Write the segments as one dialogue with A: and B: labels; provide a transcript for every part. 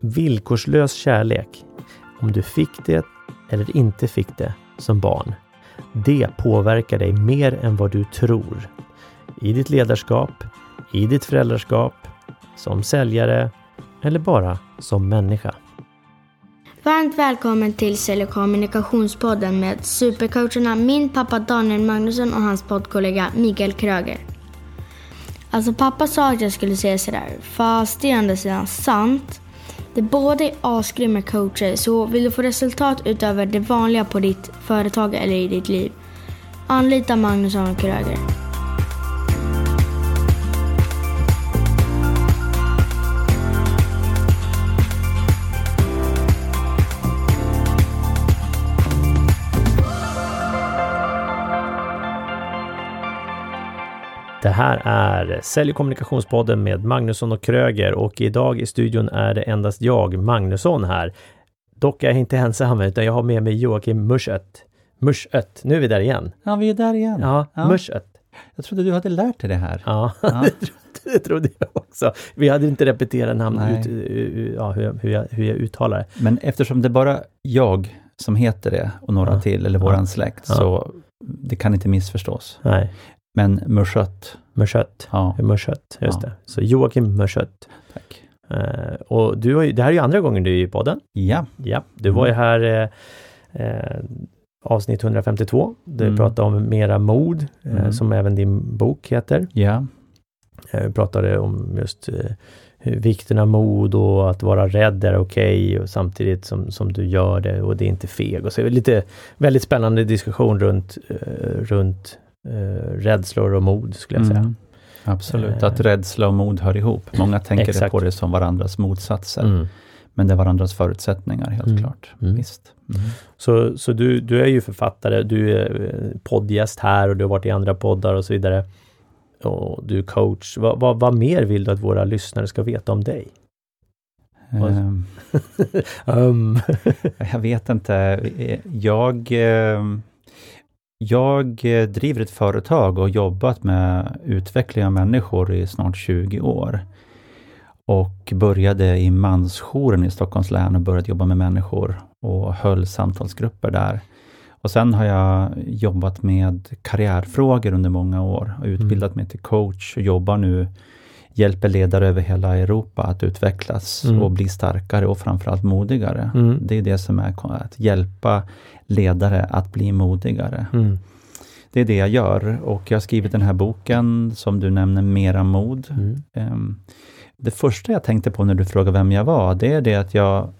A: Villkorslös kärlek, om du fick det eller inte fick det som barn, det påverkar dig mer än vad du tror. I ditt ledarskap, i ditt föräldraskap, som säljare eller bara som människa.
B: Varmt välkommen till Sälj och kommunikationspodden med supercoacherna min pappa Daniel Magnusson och hans poddkollega Mikael Kröger. Alltså pappa sa att jag skulle säga sådär, fast det är ändå sidan sant. Det båda är asgrymma coacher, så vill du få resultat utöver det vanliga på ditt företag eller i ditt liv, anlita Magnusson och Kröger.
A: Det här är Sälj och kommunikationspodden med Magnusson och Kröger och idag i studion är det endast jag, Magnusson, här. Dock är jag inte ensam utan jag har med mig Joakim Muschött. Muschött, nu är vi där igen.
C: Ja, vi är där igen.
A: Ja,
C: Ja.
A: Muschött.
C: Jag trodde du hade lärt dig det här.
A: Ja,
C: Ja.
A: det, trodde, det trodde jag också. Vi hade inte repeterat namn
C: Nej.
A: ut, ja, hur, jag, hur, jag, hur jag uttalar det.
C: Men eftersom det är bara jag som heter det och några
A: Ja.
C: till, eller våran släkt, så det kan inte missförstås.
A: Nej,
C: Men Muschött,
A: Muschött.
C: ja,
A: Muschött, just
C: Ja.
A: det. Så Joakim Muschött.
C: tack.
A: Eh, och du har ju, det här är ju andra gången du är i podden.
C: Ja,
A: Ja, du var ju
C: Mm.
A: här eh, eh, avsnitt 152. Du
C: Mm.
A: pratade om mera mod,
C: Mm.
A: som även din bok heter.
C: ja,
A: Vi pratade om just vikten av mod och att vara rädd är okej och samtidigt som, som du gör det och det är inte feg. Och så lite väldigt spännande diskussion runt, runt eh, rädslor och mod skulle jag säga.
C: Mm. Absolut,
A: Eh.
C: att rädsla och mod hör ihop. Många tänker
A: Exakt.
C: på det som varandras motsatser,
A: Mm.
C: men det är varandras förutsättningar, helt
A: Mm.
C: klart.
A: Mm.
C: Visst. Mm.
A: Så, så du, du är ju författare, du är eh, poddgäst här och du har varit i andra poddar och så vidare. Och du är coach. Vad, vad, vad mer vill du att våra lyssnare ska veta om dig? Um.
C: Jag vet inte. Jag, eh, jag eh, driver ett företag och har jobbat med utveckling av människor i snart 20 år. Och började i mansjouren i Stockholms län och började jobba med människor och höll samtalsgrupper där. Och sen har jag jobbat med karriärfrågor under många år och utbildat mig till coach och jobbar nu hjälper ledare över hela Europa att utvecklas
A: Mm.
C: och bli starkare och framförallt modigare.
A: Mm.
C: Det är det som är att hjälpa ledare att bli modigare.
A: Mm.
C: Det är det jag gör och jag har skrivit den här boken som du nämner, Mera mod.
A: Mm.
C: Ehm, Det första jag tänkte på när du frågade vem jag var, det är det att jag,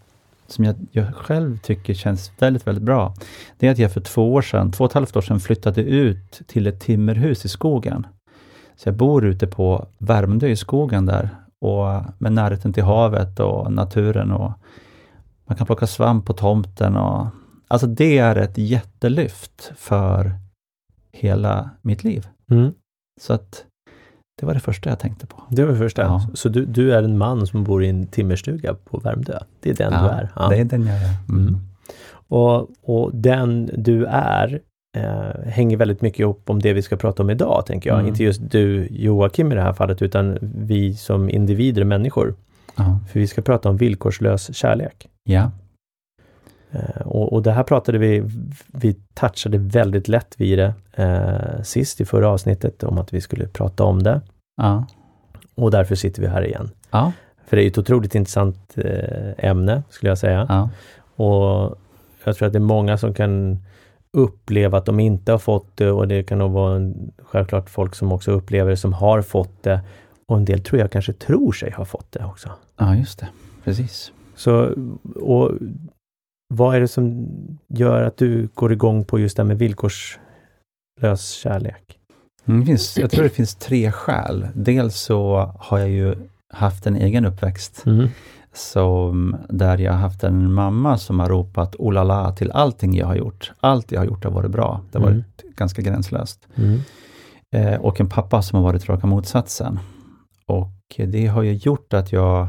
C: som jag, jag själv tycker känns väldigt, väldigt bra. Det är att jag för två år sedan, två och ett halvt år sedan flyttade ut till ett timmerhus i skogen. Så jag bor ute på Värmdö i skogen där och med närheten till havet och naturen och man kan plocka svamp på tomten och alltså det är ett jättelyft för hela mitt liv.
A: Mm.
C: Så att det var det första jag tänkte på.
A: Det var det första.
C: Ja.
A: Så du, du är en man som bor i en timmerstuga på Värmdö? Det är den du är? Ja.
C: det är den jag är. Mm.
A: Mm. Och, och den du är eh, hänger väldigt mycket ihop om det vi ska prata om idag, tänker jag.
C: Mm.
A: Inte just du Joakim i det här fallet, utan vi som individer, människor.
C: Ja.
A: För vi ska prata om villkorslös kärlek.
C: ja.
A: Eh, och, och det här pratade vi, vi touchade väldigt lätt vid det eh, sist i förra avsnittet om att vi skulle prata om det.
C: Ja.
A: Och därför sitter vi här igen.
C: Ja.
A: För det är ett otroligt intressant eh, ämne, skulle jag säga.
C: Ja.
A: Och jag tror att det är många som kan uppleva att de inte har fått det och det kan nog vara en, självklart folk som också upplever det som har fått det. Och en del tror jag kanske tror sig ha fått det också.
C: ja, just det. Precis.
A: Så, och vad är det som gör att du går igång på just det här med villkorslös kärlek?
C: Mm, det finns, jag tror det finns tre skäl. Dels så har jag ju haft en egen uppväxt
A: Mm.
C: som, där jag har haft en mamma som har ropat oh la la till allting jag har gjort. Allt jag har gjort har varit bra. Det har
A: Mm.
C: varit ganska gränslöst.
A: Mm.
C: Eh, och en pappa som har varit raka motsatsen. Och det har ju gjort att jag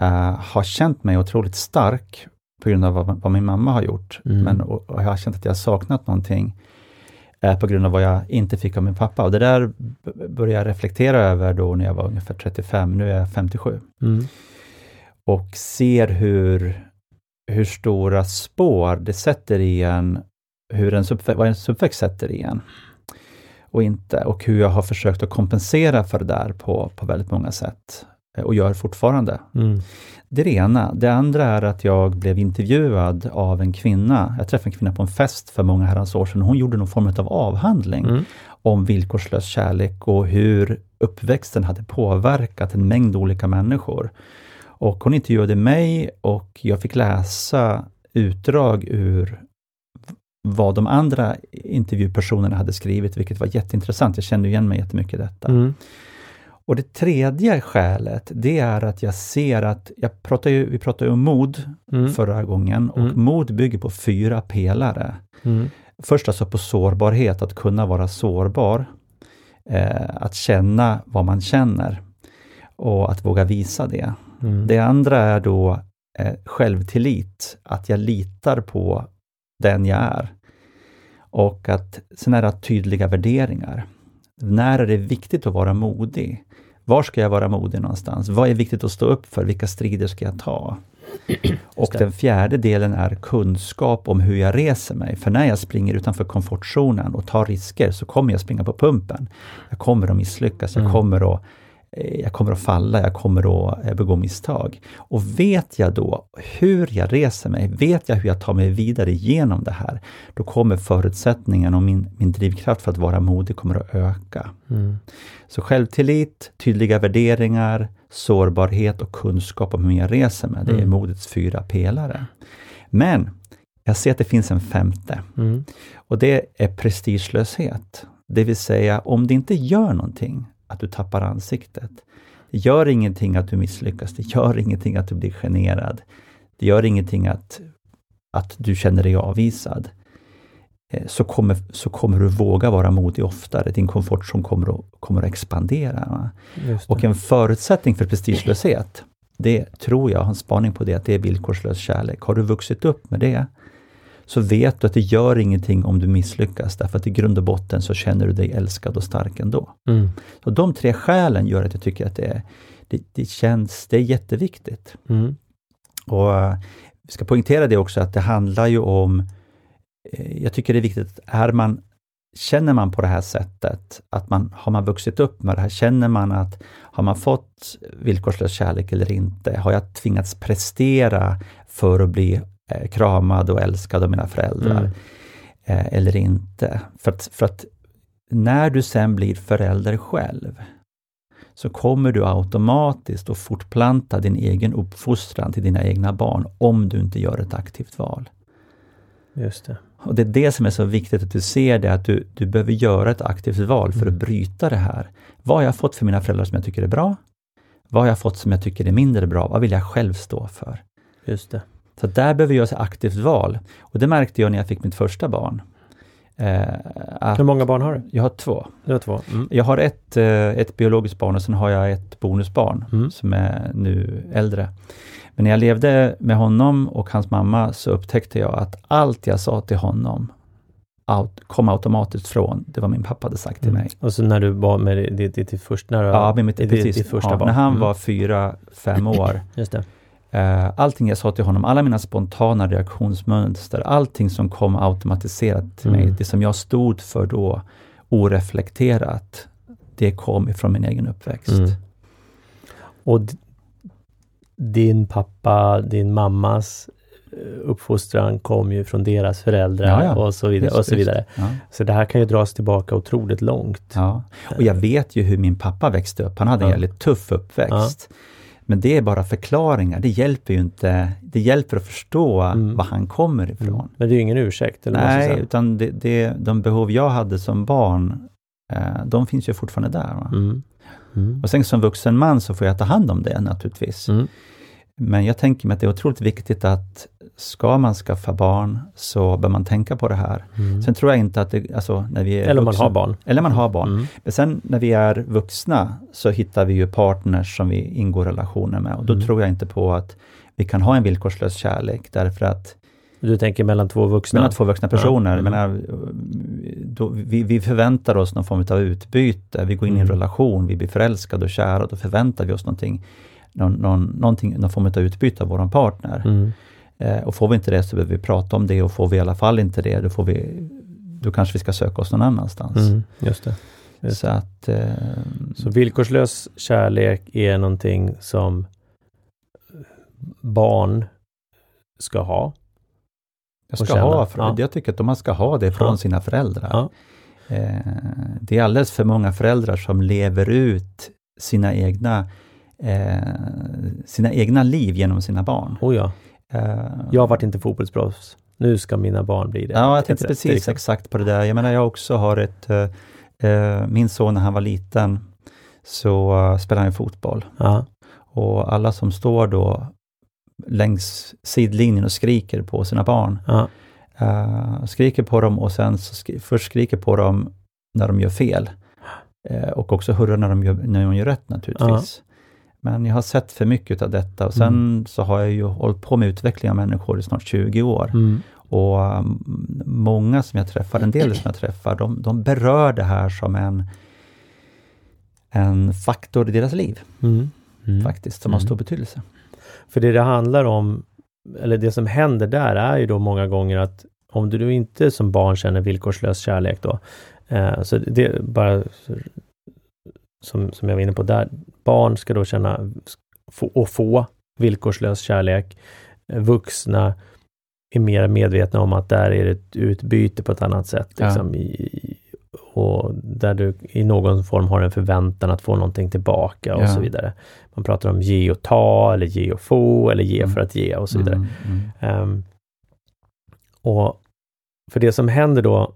C: eh, har känt mig otroligt stark på grund av vad, vad min mamma har gjort.
A: Mm.
C: Men, och, och jag har känt att jag har saknat någonting eh, på grund av vad jag inte fick av min pappa. Och det där började jag reflektera över då när jag var ungefär 35, nu är jag 57.
A: Mm.
C: och ser hur, hur stora spår det sätter i en, hur uppvä vad ens uppväxt sätter i en. Och inte, och hur jag har försökt att kompensera för det där på, på väldigt många sätt. Eh, Och gör fortfarande.
A: Mm.
C: Det är det ena. Det andra är att jag blev intervjuad av en kvinna. Jag träffade en kvinna på en fest för många herrans år sedan. Hon gjorde någon form av avhandling
A: Mm.
C: om villkorslös kärlek och hur uppväxten hade påverkat en mängd olika människor. Och hon intervjuade mig och jag fick läsa utdrag ur vad de andra intervjupersonerna hade skrivit, vilket var jätteintressant. Jag kände igen mig jättemycket i detta.
A: Mm.
C: Och det tredje skälet, det är att jag ser att, jag pratar ju, vi pratade ju om mod
A: Mm.
C: förra gången, och
A: Mm.
C: mod bygger på fyra pelare.
A: Mm.
C: Först alltså på sårbarhet, att kunna vara sårbar. Eh, att känna vad man känner och att våga visa det.
A: Mm.
C: Det andra är då eh, självtillit, att jag litar på den jag är. Och att sen är det tydliga värderingar. När är det viktigt att vara modig? Var ska jag vara modig någonstans? Vad är viktigt att stå upp för? Vilka strider ska jag ta? Och den fjärde delen är kunskap om hur jag reser mig. För när jag springer utanför komfortzonen och tar risker så kommer jag springa på pumpen. Jag kommer att misslyckas, jag
A: Mm.
C: kommer att jag kommer att falla, jag kommer att eh, begå misstag. Och vet jag då hur jag reser mig, vet jag hur jag tar mig vidare genom det här, då kommer förutsättningen och min, min drivkraft för att vara modig kommer att öka.
A: Mm.
C: Så självtillit, tydliga värderingar, sårbarhet och kunskap om hur jag reser mig, det är
A: Mm.
C: modets fyra pelare. Men jag ser att det finns en femte
A: Mm.
C: och det är prestigelöshet. Det vill säga, om det inte gör någonting att du tappar ansiktet. Det gör ingenting att du misslyckas, det gör ingenting att du blir generad. Det gör ingenting att, att du känner dig avvisad. Eh, Så kommer, så kommer du våga vara modig oftare. Din komfortzon kommer att, kommer att expandera. Och en förutsättning för prestigelöshet, det tror jag, har en spaning på det, att det är villkorslös kärlek. Har du vuxit upp med det, så vet du att det gör ingenting om du misslyckas, därför att i grund och botten så känner du dig älskad och stark ändå.
A: Mm.
C: Så de tre skälen gör att jag tycker att det, är, det, det känns, det är jätteviktigt.
A: Mm.
C: Och eh, vi ska poängtera det också att det handlar ju om, eh, jag tycker det är viktigt, är man, känner man på det här sättet, att man, har man vuxit upp med det här, känner man att har man fått villkorslös kärlek eller inte? Har jag tvingats prestera för att bli eh, kramad och älskad av mina föräldrar?
A: Mm.
C: eh, eller inte. För att, för att när du sen blir förälder själv, så kommer du automatiskt att fortplanta din egen uppfostran till dina egna barn, om du inte gör ett aktivt val.
A: Just det.
C: Och Det är det som är så viktigt att du ser det, att du, du behöver göra ett aktivt val för att
A: Mm.
C: bryta det här. Vad har jag fått för mina föräldrar som jag tycker är bra? Vad har jag fått som jag tycker är mindre bra? Vad vill jag själv stå för?
A: Just det.
C: Så där behöver jag göra ett aktivt val. Och det märkte jag när jag fick mitt första barn. Eh,
A: Hur många barn har du?
C: jag har två.
A: Du har två. Mm.
C: Jag har ett, eh, ett biologiskt barn och sen har jag ett bonusbarn
A: Mm.
C: som är nu äldre. Men när jag levde med honom och hans mamma så upptäckte jag att allt jag sa till honom out, kom automatiskt från det vad min pappa hade sagt till
A: Mm.
C: mig.
A: Och så när du var med ditt, ditt, ditt, ditt första, när du-
C: Ja, med mitt,
A: ditt,
C: precis.
A: ditt första
C: ja,
A: barn.
C: När han
A: Mm.
C: var fyra, fem år.
A: Just det.
C: Eh, allting jag sa till honom, alla mina spontana reaktionsmönster, allting som kom automatiserat till mig,
A: Mm.
C: det som jag stod för då, oreflekterat, det kom ifrån min egen uppväxt.
A: Mm. Och din pappa, din mammas eh, uppfostran kom ju från deras föräldrar
C: Ja, ja.
A: och så vidare.
C: Visst,
A: och så vidare.
C: Ja,
A: Så det här kan ju dras tillbaka otroligt långt.
C: ja. Och jag vet ju hur min pappa växte upp. Han hade en väldigt tuff uppväxt. Men det är bara förklaringar, det hjälper ju inte. Det hjälper att förstå
A: Mm.
C: var han kommer
A: Mm.
C: ifrån.
A: Men det är ju ingen ursäkt. Eller
C: Nej, utan det, det, de behov jag hade som barn, eh, de finns ju fortfarande där.
A: Mm. Mm.
C: Och sen som vuxen man så får jag ta hand om det naturligtvis.
A: Mm.
C: Men jag tänker mig att det är otroligt viktigt att ska man skaffa barn så bör man tänka på det här.
A: Mm.
C: Sen tror jag inte att det, alltså när vi är
A: Eller om man
C: vuxna,
A: har barn.
C: Eller man har barn.
A: Mm.
C: Men sen när vi är vuxna så hittar vi ju partners som vi ingår relationer med och då
A: Mm.
C: tror jag inte på att vi kan ha en villkorslös kärlek därför att
A: Du tänker mellan två vuxna?
C: mellan två vuxna personer,
A: Ja. Mm.
C: menar, då, vi, vi förväntar oss någon form av utbyte, vi går in i en
A: Mm.
C: relation, vi blir förälskade och kära, då förväntar vi oss någonting. någon, någon, någonting, någon form av utbyte av vår partner. Eh, och får vi inte det så behöver vi prata om det och får vi i alla fall inte det, då, får vi, då kanske vi ska söka oss någon annanstans.
A: Mm. Just det. Just
C: Så att... Eh,
A: Så villkorslös kärlek är någonting som barn ska ha.
C: jag, ska ha, för,
A: Ja.
C: jag tycker att man ska ha det från
A: Ja.
C: sina föräldrar.
A: Ja.
C: Eh, det är alldeles för många föräldrar som lever ut sina egna, eh, sina egna liv genom sina barn.
A: Oh ja.
C: Eh,
A: Jag varit inte fotbollsproffs. Nu ska mina barn bli det.
C: Ja, jag tänkte precis exakt på det där. Jag menar, jag också har ett... Eh, min son när han var liten så uh, spelade han fotboll.
A: Ja.
C: Och alla som står då längs sidlinjen och skriker på sina barn, skriker på dem och sen skri- först skriker på dem när de gör fel. Och också hurrar när de gör, när de gör rätt naturligtvis. Men jag har sett för mycket av detta och sen
A: Mm.
C: så har jag ju hållit på med utveckling av människor i snart 20 år.
A: Mm.
C: Och um, många som jag träffar, en del som jag träffar, de, de berör det här som en, en faktor i deras liv,
A: Mm. Mm.
C: faktiskt, som har
A: Mm.
C: stor betydelse.
A: För det det handlar om, eller det som händer där är ju då många gånger att om du inte som barn känner villkorslös kärlek då, eh, så det är bara som, som jag var inne på där, barn ska då känna och få villkorslös kärlek. Vuxna är mer medvetna om att där är det ett utbyte på ett annat sätt.
C: Ja.
A: Liksom, i, och där du i någon form har en förväntan att få någonting tillbaka och
C: Ja.
A: så vidare. Man pratar om ge och ta, eller ge och få, eller ge
C: Mm.
A: för att ge och så vidare.
C: Mm, mm.
A: Ehm, och för det som händer då,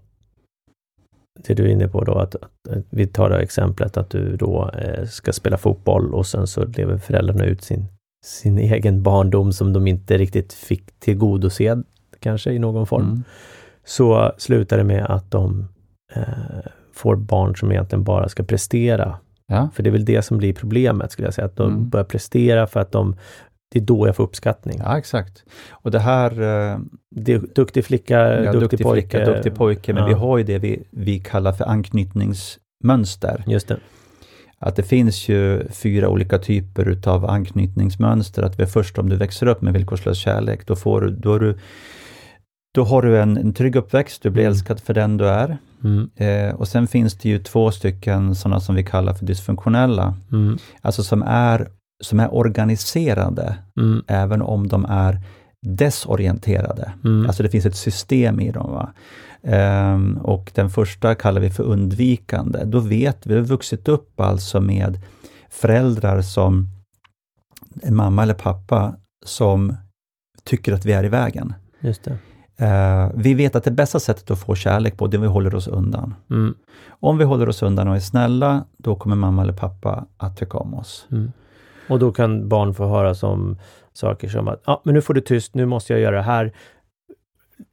A: det du är inne på då, att, att, vi tar det exemplet att du då eh, ska spela fotboll och sen så lever föräldrarna ut sin, sin egen barndom som de inte riktigt fick tillgodosedd, kanske i någon form.
C: Mm.
A: Så slutar det med att de eh, får barn som egentligen bara ska prestera.
C: Ja,
A: För det är väl det som blir problemet, skulle jag säga, att de
C: Mm.
A: börjar prestera för att de det är då jag får uppskattning.
C: ja, exakt. Och det här, eh,
A: Det duktig flicka,
C: ja,
A: duktig,
C: duktig
A: pojke.
C: flicka, duktig pojke, men
A: Ja.
C: vi har ju det vi, vi kallar för anknytningsmönster.
A: Just det.
C: Att det finns ju fyra olika typer utav anknytningsmönster. Att först om du växer upp med villkorslös kärlek, då, får du, då, du, då har du en, en trygg uppväxt, du blir
A: Mm.
C: älskad för den du är.
A: Mm.
C: Eh, och sen finns det ju två stycken sådana som vi kallar för dysfunktionella.
A: Mm.
C: Alltså som är, som är organiserade,
A: Mm.
C: även om de är desorienterade.
A: Mm.
C: Alltså det finns ett system i dem. Va? Ehm, och den första kallar vi för undvikande. Då vet vi, vi har vuxit upp alltså med föräldrar som, en mamma eller pappa, som tycker att vi är i vägen.
A: Just det.
C: Eh, vi vet att det bästa sättet att få kärlek på, det är om vi håller oss undan.
A: Mm.
C: Om vi håller oss undan och är snälla, då kommer mamma eller pappa att tycka om oss.
A: Mm. Och då kan barn få höra som saker som att, ja, men nu får du tyst, nu måste jag göra det här.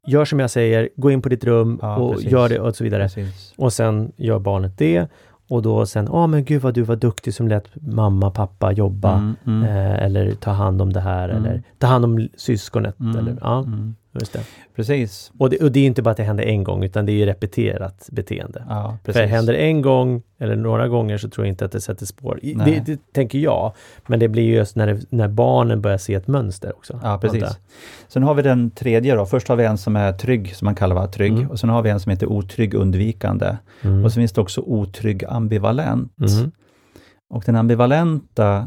A: Gör som jag säger, gå in på ditt rum
C: Ja,
A: och
C: precis.
A: gör det och så vidare.
C: Precis.
A: Och sen gör barnet det och då sen, ja men gud vad du var duktig som lät mamma, pappa jobba.
C: Mm, mm,
A: Eh, eller ta hand om det här
C: Mm.
A: eller ta hand om syskonet.
C: mm,
A: Eller, ja,
C: mm.
A: Just det.
C: Precis.
A: Och, det. och det är inte bara att det händer en gång utan det är ju repeterat beteende.
C: Ja,
A: För
C: precis.
A: händer det en gång eller några gånger så tror jag inte att det sätter spår. I-. Det, det tänker jag. Men det blir ju just när, det, när barnen börjar se ett mönster också.
C: Ja, precis. Sen har vi den tredje då. Först har vi en som är trygg, som man kallar var trygg.
A: Mm.
C: Och sen har vi en som heter otrygg undvikande.
A: Mm.
C: Och så finns det också otrygg ambivalent.
A: Mm.
C: Och den ambivalenta,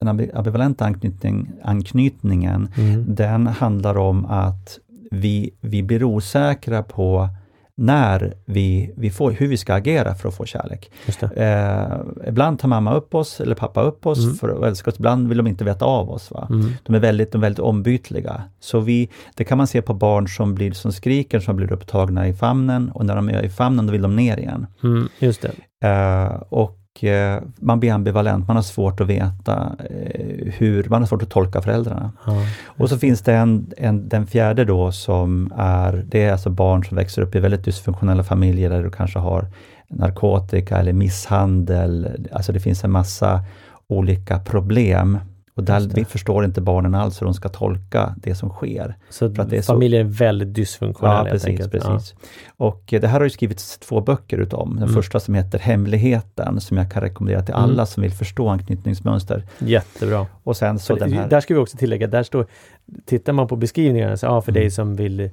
C: den ambi- ambivalenta anknytning, anknytningen,
A: Mm.
C: den handlar om att vi, vi blir osäkra på när vi, vi får, hur vi ska agera för att få kärlek. Eh, ibland tar mamma upp oss eller pappa upp oss
A: Mm.
C: för att älska oss. Ibland vill de inte veta av oss. Va?
A: Mm.
C: De är väldigt, de är väldigt ombytliga. Så vi, det kan man se på barn som blir som skriker, som blir upptagna i famnen och när de är i famnen då vill de ner igen.
A: Mm. Just det.
C: Eh, och eh, man blir ambivalent, man har svårt att veta eh, hur, man har svårt att tolka föräldrarna.
A: Ja.
C: Och så finns det en, en, den fjärde då som är, det är alltså barn som växer upp i väldigt dysfunktionella familjer där du kanske har narkotika eller misshandel, alltså det finns en massa olika problem. Och där förstår inte barnen alls hur de ska tolka det som sker.
A: Så
C: För att det är så-
A: familjen är väldigt dysfunktionell
C: Ja, precis. precis. Och eh, det här har ju skrivits två böcker utav. Den
A: Mm.
C: första som heter Hemligheten, som jag kan rekommendera till
A: Mm.
C: alla som vill förstå anknytningsmönster.
A: Ja, jättebra.
C: Och sen så
A: För
C: den här...
A: Där ska vi också tillägga, där står, tittar man på beskrivningarna, så, ja, för
C: Mm.
A: dig som vill eh,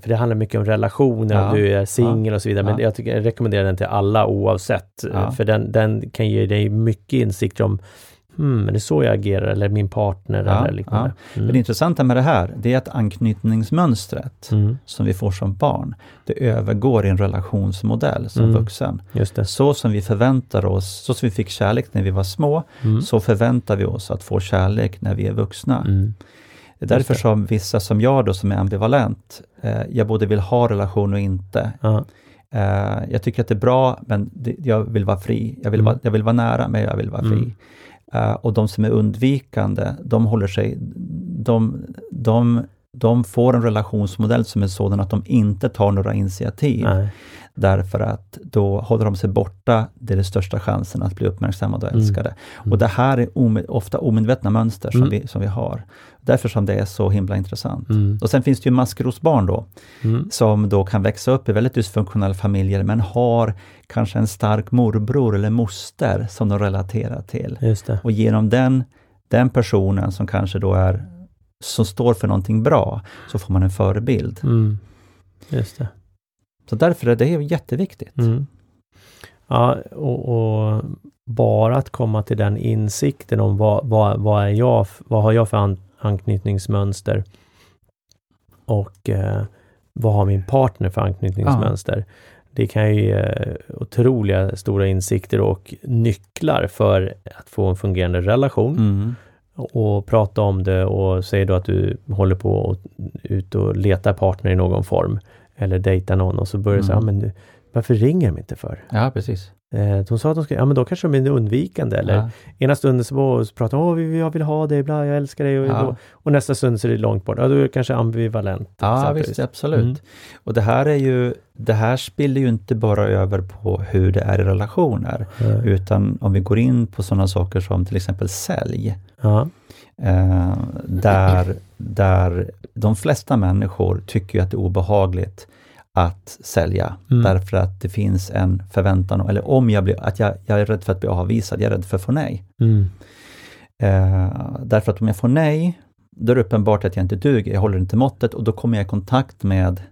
A: för det handlar mycket om relationer,
C: Ja.
A: om du är singel och så vidare. Men
C: Ja.
A: jag, tycker, jag rekommenderar den till alla oavsett.
C: Ja.
A: För den, den kan ge dig mycket insikter om hmm, är det så jag agerar eller min partner
C: Ja,
A: eller liknande.
C: Men det intressanta med det här, det är att anknytningsmönstret
A: Mm.
C: som vi får som barn, det övergår i en relationsmodell som
A: Mm.
C: vuxen.
A: Just det.
C: Så som vi förväntar oss, så som vi fick kärlek när vi var små,
A: Mm.
C: så förväntar vi oss att få kärlek när vi är vuxna.
A: Mm.
C: Det är därför
A: det.
C: som vissa som jag då, som är ambivalent, eh, jag både vill ha relation och inte.
A: Ja.
C: Eh, jag tycker att det är bra, men det, jag vill vara fri. Jag vill,
A: Mm.
C: vara, jag vill vara nära, men jag vill vara fri.
A: Mm.
C: Eh, och de som är undvikande, de håller sig, de, de, de får en relationsmodell som är sådan att de inte tar några initiativ.
A: Nej.
C: Därför att då håller de sig borta, det är den största chansen att bli uppmärksammade och
A: Mm.
C: älskade.
A: Mm.
C: Och det här är ome- ofta omedvetna mönster som,
A: Mm.
C: vi, som vi har. Därför som det är så himla intressant.
A: Mm.
C: Och sen finns det ju maskrosbarn då,
A: Mm.
C: som då kan växa upp i väldigt dysfunktionella familjer, men har kanske en stark morbror eller moster som de relaterar till. Och genom den, den personen som kanske då är, som står för någonting bra, så får man en förebild.
A: Mm. Just det.
C: Så därför är det jätteviktigt.
A: Mm. Ja, och, och bara att komma till den insikten om vad, vad, vad, är jag, vad har jag för an, anknytningsmönster och eh, vad har min partner för anknytningsmönster. Det kan ju ge otroliga stora insikter och nycklar för att få en fungerande relation
C: Mm.
A: Och prata om det och säg då att du håller på och ut och letar partner i någon form eller dejtar någon och så börjar du säga,
C: Mm.
A: men varför ringer de inte för?
C: Ja, precis.
A: Eh, de sa att de ska, ja men då kanske de är undvikande eller
C: Ja.
A: ena stunden så var- så pratar åh vi- jag vill ha dig, bla, jag älskar dig och,
C: Ja.
A: och nästa stund så är det långt bort, ja då är det kanske ambivalent.
C: Ja, visst, absolut.
A: Mm.
C: Och det här är ju, det här spiller ju inte bara över på hur det är i relationer,
A: Eh,
C: utan om vi går in på sådana saker som till exempel sälj,
A: Ja,
C: eh, där, där de flesta människor tycker att det är obehagligt att sälja,
A: Mm.
C: därför att det finns en förväntan, eller om jag blir, att jag, jag är rädd för att bli avvisad, jag är rädd för att få nej.
A: mm.
C: Eh, därför att om jag får nej, då är det uppenbart att jag inte duger, jag håller inte måttet och då kommer jag i kontakt med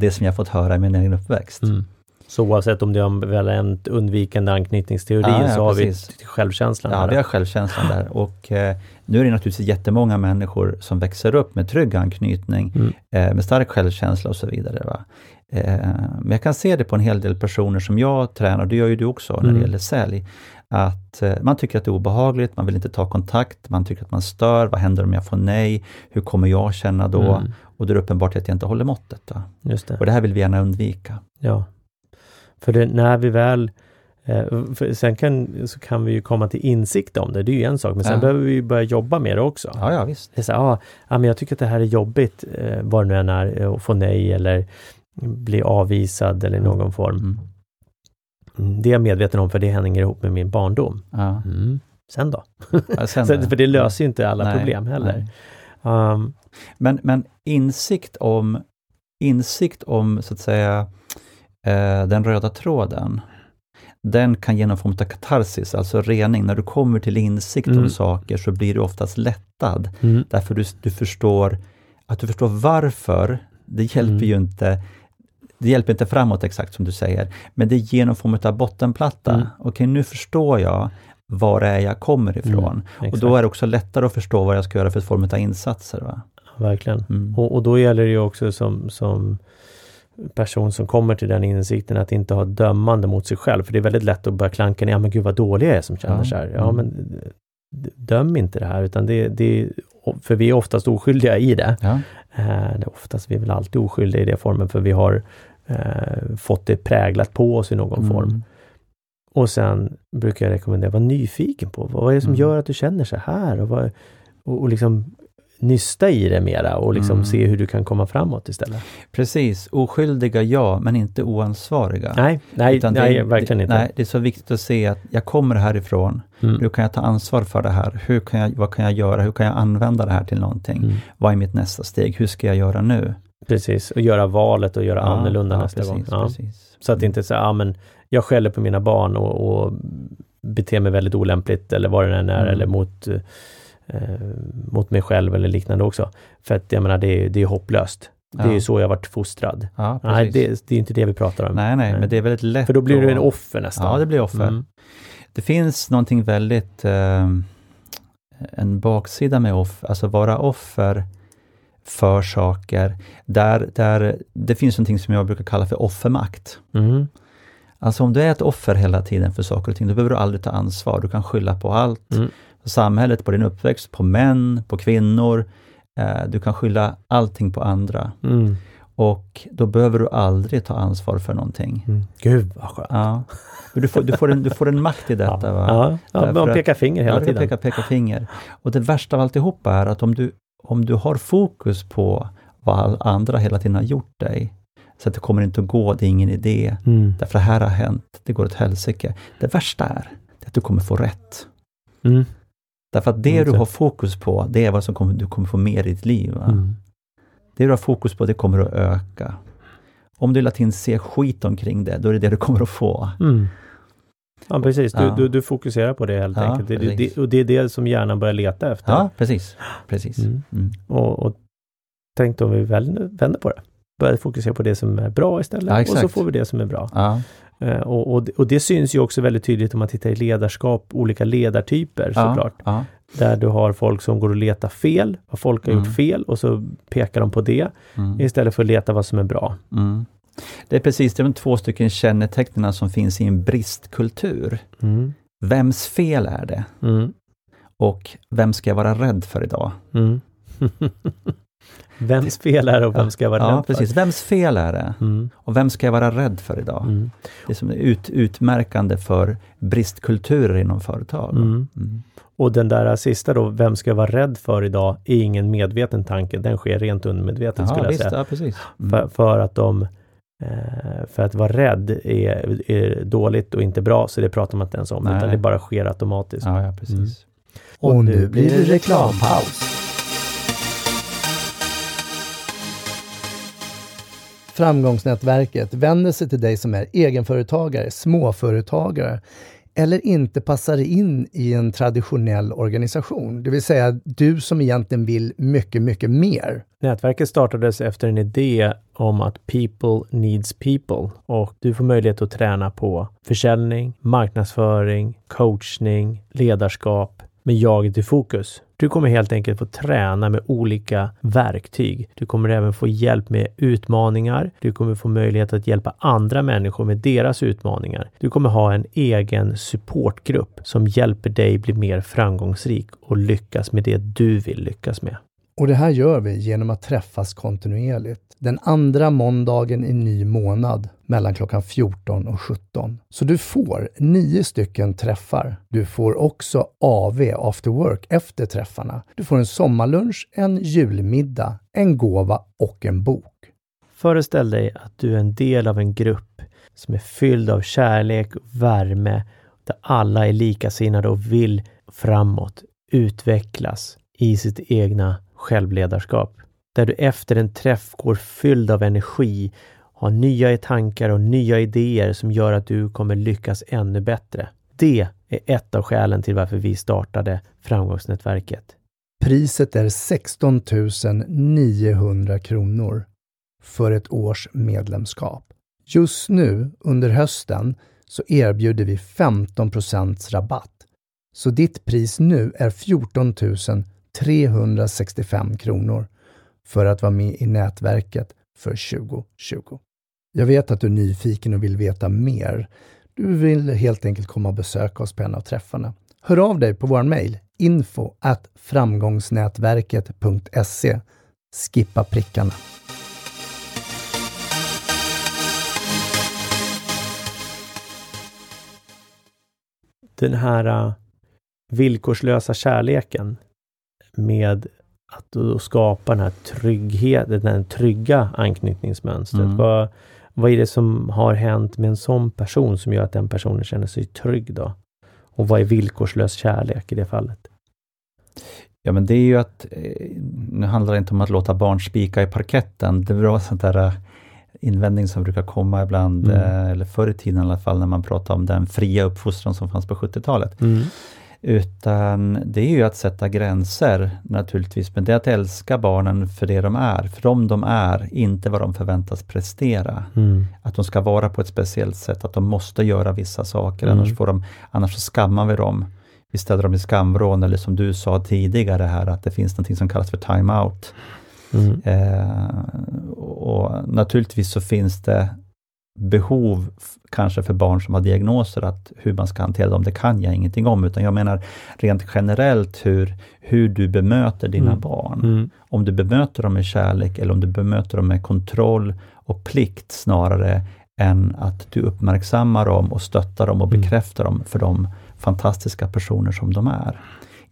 C: det som jag fått höra i min egen uppväxt.
A: Mm. Så oavsett om det är ambivalent undvikande anknytningsteori
C: Ja, ja,
A: så har
C: precis.
A: vi självkänslan.
C: Ja,
A: här.
C: vi har självkänslan där och eh, nu är det naturligtvis jättemånga människor som växer upp med trygg anknytning,
A: Mm.
C: eh, med stark självkänsla och så vidare. Va? Eh, men jag kan se det på en hel del personer som jag tränar, det gör ju du också när det
A: Mm.
C: gäller sälj, att eh, man tycker att det är obehagligt, man vill inte ta kontakt, man tycker att man stör, vad händer om jag får nej, hur kommer jag känna då?
A: Mm.
C: Och det är uppenbart att jag inte håller måttet. Då.
A: Just det.
C: Och det här vill vi gärna undvika.
A: Ja. För det, när vi väl eh, sen kan, så kan vi ju komma till insikt om det, det är ju en sak, men sen
C: Ja.
A: behöver vi börja jobba med det också.
C: Ja, ja visst.
A: Det är så ah, ja, men jag tycker att det här är jobbigt, eh, vad det nu än är, att få nej eller bli avvisad eller i
C: Mm.
A: någon form.
C: Mm.
A: Mm, Det är jag medveten om för det hänger ihop med min barndom.
C: Ja.
A: Sen då?
C: Ja, sen
A: för det löser ju inte alla
C: Nej,
A: problem heller. Um,
C: Men, men insikt om, insikt om så att säga eh, den röda tråden, den kan genom form av katarsis, alltså rening. När du kommer till insikt
A: Mm.
C: om saker så blir du oftast lättad,
A: mm,
C: därför du, du förstår att du förstår varför. Det hjälper
A: Mm.
C: ju inte det hjälper inte framåt exakt som du säger, men det ger någon form av bottenplatta.
A: Mm.
C: Okej, nu förstår jag var är jag kommer ifrån. Och
A: exakt.
C: då är det också lättare att förstå vad jag ska göra för form av insatser. Va?
A: Verkligen.
C: Mm.
A: Och, och då gäller det ju också som, som person som kommer till den insikten att inte ha dömande mot sig själv. För det är väldigt lätt att börja klanka ner, ja men gud vad dålig jag är som känner
C: Ja.
A: så här. Ja
C: Mm.
A: men döm inte det här utan det, det för vi är oftast oskyldiga i det.
C: Ja.
A: Eh, det är oftast, vi är väl alltid oskyldiga i det formen för vi har eh, fått det präglat på oss i någon
C: Mm.
A: form. Och sen brukar jag rekommendera, var nyfiken på vad är det som
C: Mm.
A: gör att du känner så här? Och, vad, och, och liksom nysta i det mera och liksom
C: Mm.
A: se hur du kan komma framåt istället.
C: Precis, oskyldiga ja, men inte oansvariga.
A: Nej, nej,
C: Utan
A: nej
C: det,
A: verkligen
C: det,
A: inte.
C: Nej, det är så viktigt att se att jag kommer härifrån,
A: Mm.
C: nu kan jag ta ansvar för det här. Hur kan jag, vad kan jag göra? Hur kan jag använda det här till någonting?
A: Mm.
C: Vad är mitt nästa steg? Hur ska jag göra nu?
A: Precis, och göra valet och göra annorlunda nästa
C: precis,
A: gång. Ja.
C: Precis.
A: Så att inte säga, ja men jag skäller på mina barn och, och beter mig väldigt olämpligt eller vad det än är
C: Mm.
A: eller mot, eh, mot mig själv eller liknande också. För att jag menar det är, det är hopplöst. Det är
C: Ja.
A: ju så jag varit fostrad.
C: Ja,
A: Nej, det, det är inte det vi pratar om.
C: nej, nej, men det är väldigt lätt
A: För då blir du en offer nästan.
C: Ja, det blir offer.
A: Mm.
C: Det finns någonting väldigt, eh, en baksida med offer, alltså vara offer för saker, där, där det finns någonting som jag brukar kalla för offermakt.
A: Mm.
C: Alltså om du är ett offer hela tiden för saker och ting, då behöver du aldrig ta ansvar. Du kan skylla på allt.
A: Mm.
C: Samhället, på din uppväxt, på män, på kvinnor. Eh, du kan skylla allting på andra.
A: Mm.
C: Och då behöver du aldrig ta ansvar för någonting.
A: Mm. Gud vad skönt.
C: Ja. Du, får, du, får en, du får en makt i detta. Va?
A: ja, ja man pekar finger hela tiden.
C: peka, peka finger. Och det värsta av alltihopa är att om du, om du har fokus på vad andra hela tiden har gjort dig, så att det kommer inte att gå, det är ingen idé,
A: Mm.
C: därför det här har hänt, det går åt helsike. Det värsta är att du kommer få rätt.
A: Mm.
C: Därför att det
A: Mm,
C: du har fokus på, det är vad som kommer, du kommer få mer i ditt liv.
A: Mm.
C: Det du har fokus på, det kommer att öka. Om du hela tiden ser skit omkring det, då är det det du kommer att få.
A: Mm. Ja precis, du,
C: Ja.
A: du, du fokuserar på det helt
C: Ja,
A: enkelt. Det, det, och det är det som hjärnan börjar leta efter.
C: Ja, precis. precis.
A: Mm.
C: Mm.
A: Och, och tänk om vi väl vänder på det. Börjar fokusera på det som är bra istället
C: Ja,
A: och så får vi det som är bra. Eh, och, och, det- och det syns ju också väldigt tydligt om man tittar i ledarskap, olika ledartyper
C: ja,
A: såklart.
C: ja.
A: Där du har folk som går och letar fel, vad folk har
C: Mm.
A: gjort fel och så pekar de på det
C: Mm.
A: istället för att leta vad som är bra.
C: Mm. Det är precis de två stycken kännetecknen som finns i en bristkultur.
A: Mm.
C: Vems fel är det?
A: Mm.
C: Och vem ska jag vara rädd för idag?
A: Vems fel är det och vem ska jag vara
C: Ja,
A: rädd för?
C: precis. Vems fel är det?
A: Mm.
C: Och vem ska jag vara rädd för idag?
A: Mm.
C: Det som är ut, utmärkande för bristkulturer inom företag.
A: Mm.
C: Mm.
A: Och den där sista då, vem ska jag vara rädd för idag, är ingen medveten tanke. Den sker rent undermedvetet
C: Ja,
A: skulle jag
C: visst,
A: säga.
C: ja, precis. Mm.
A: För, för att de eh, för att vara rädd är, är dåligt och inte bra, så det pratar man inte ens om,
C: Nej.
A: utan det bara sker automatiskt.
C: Ja, ja, precis.
A: Mm.
D: Och nu blir det reklampaus. Framgångsnätverket vänder sig till dig som är egenföretagare, småföretagare eller inte passar in i en traditionell organisation. Det vill säga du som egentligen vill mycket, mycket mer.
A: Nätverket startades efter en idé om att people needs people och du får möjlighet att träna på försäljning, marknadsföring, coachning, ledarskap med jaget i fokus. Du kommer helt enkelt få träna med olika verktyg. Du kommer även få hjälp med utmaningar. Du kommer få möjlighet att hjälpa andra människor med deras utmaningar. Du kommer ha en egen supportgrupp som hjälper dig bli mer framgångsrik och lyckas med det du vill lyckas med.
D: Och det här gör vi genom att träffas kontinuerligt. Den andra måndagen i ny månad mellan klockan 14 och 17. Så du får nio stycken träffar. Du får också AV, after work, efter träffarna. Du får en sommarlunch, en julmiddag, en gåva och en bok.
A: Föreställ dig att du är en del av en grupp som är fylld av kärlek och värme, där alla är likasinnade och vill framåt, utvecklas i sitt egna självledarskap. Där du efter en träff går fylld av energi, har nya tankar och nya idéer som gör att du kommer lyckas ännu bättre. Det är ett av skälen till varför vi startade Framgångsnätverket.
D: Priset är 16 900 kronor för ett års medlemskap. Just nu under hösten så erbjuder vi 15% rabatt. Så ditt pris nu är 14 365 kronor för att vara med i nätverket för 2020. Jag vet att du är nyfiken och vill veta mer. Du vill helt enkelt komma och besöka oss på en av träffarna. Hör av dig på vår mejl info at framgångsnätverket.se Skippa prickarna.
A: den här äh, villkorslösa kärleken med att då skapa den här tryggheten, den trygga anknytningsmönstret.
C: Mm.
A: Vad, vad är det som har hänt med en sån person som gör att den personen känner sig trygg då? Och vad är villkorslös kärlek i det fallet?
C: Ja, men det är ju att, eh, nu handlar det inte om att låta barn spika i parketten. Det var sånt där eh, invändning som brukar komma ibland,
A: Mm.
C: eh, eller förr i tiden i alla fall, när man pratar om den fria uppfostran som fanns på 70-talet.
A: Mm.
C: Utan det är ju att sätta gränser naturligtvis, men det är att älska barnen för det de är, för de de är, inte vad de förväntas prestera.
A: Mm.
C: Att de ska vara på ett speciellt sätt, att de måste göra vissa saker,
A: Mm.
C: annars, får de, annars så skammar vi dem. Vi ställer dem i skamvrån, eller som du sa tidigare här, att det finns något som kallas för time-out.
A: Mm.
C: Eh, och naturligtvis så finns det behov kanske för barn som har diagnoser, att hur man ska hantera dem, det kan jag ingenting om, utan jag menar rent generellt hur, hur du bemöter dina
A: Mm.
C: barn.
A: Mm.
C: Om du bemöter dem med kärlek eller om du bemöter dem med kontroll och plikt snarare än att du uppmärksammar dem och stöttar dem och
A: Mm.
C: bekräftar dem för de fantastiska personer som de är.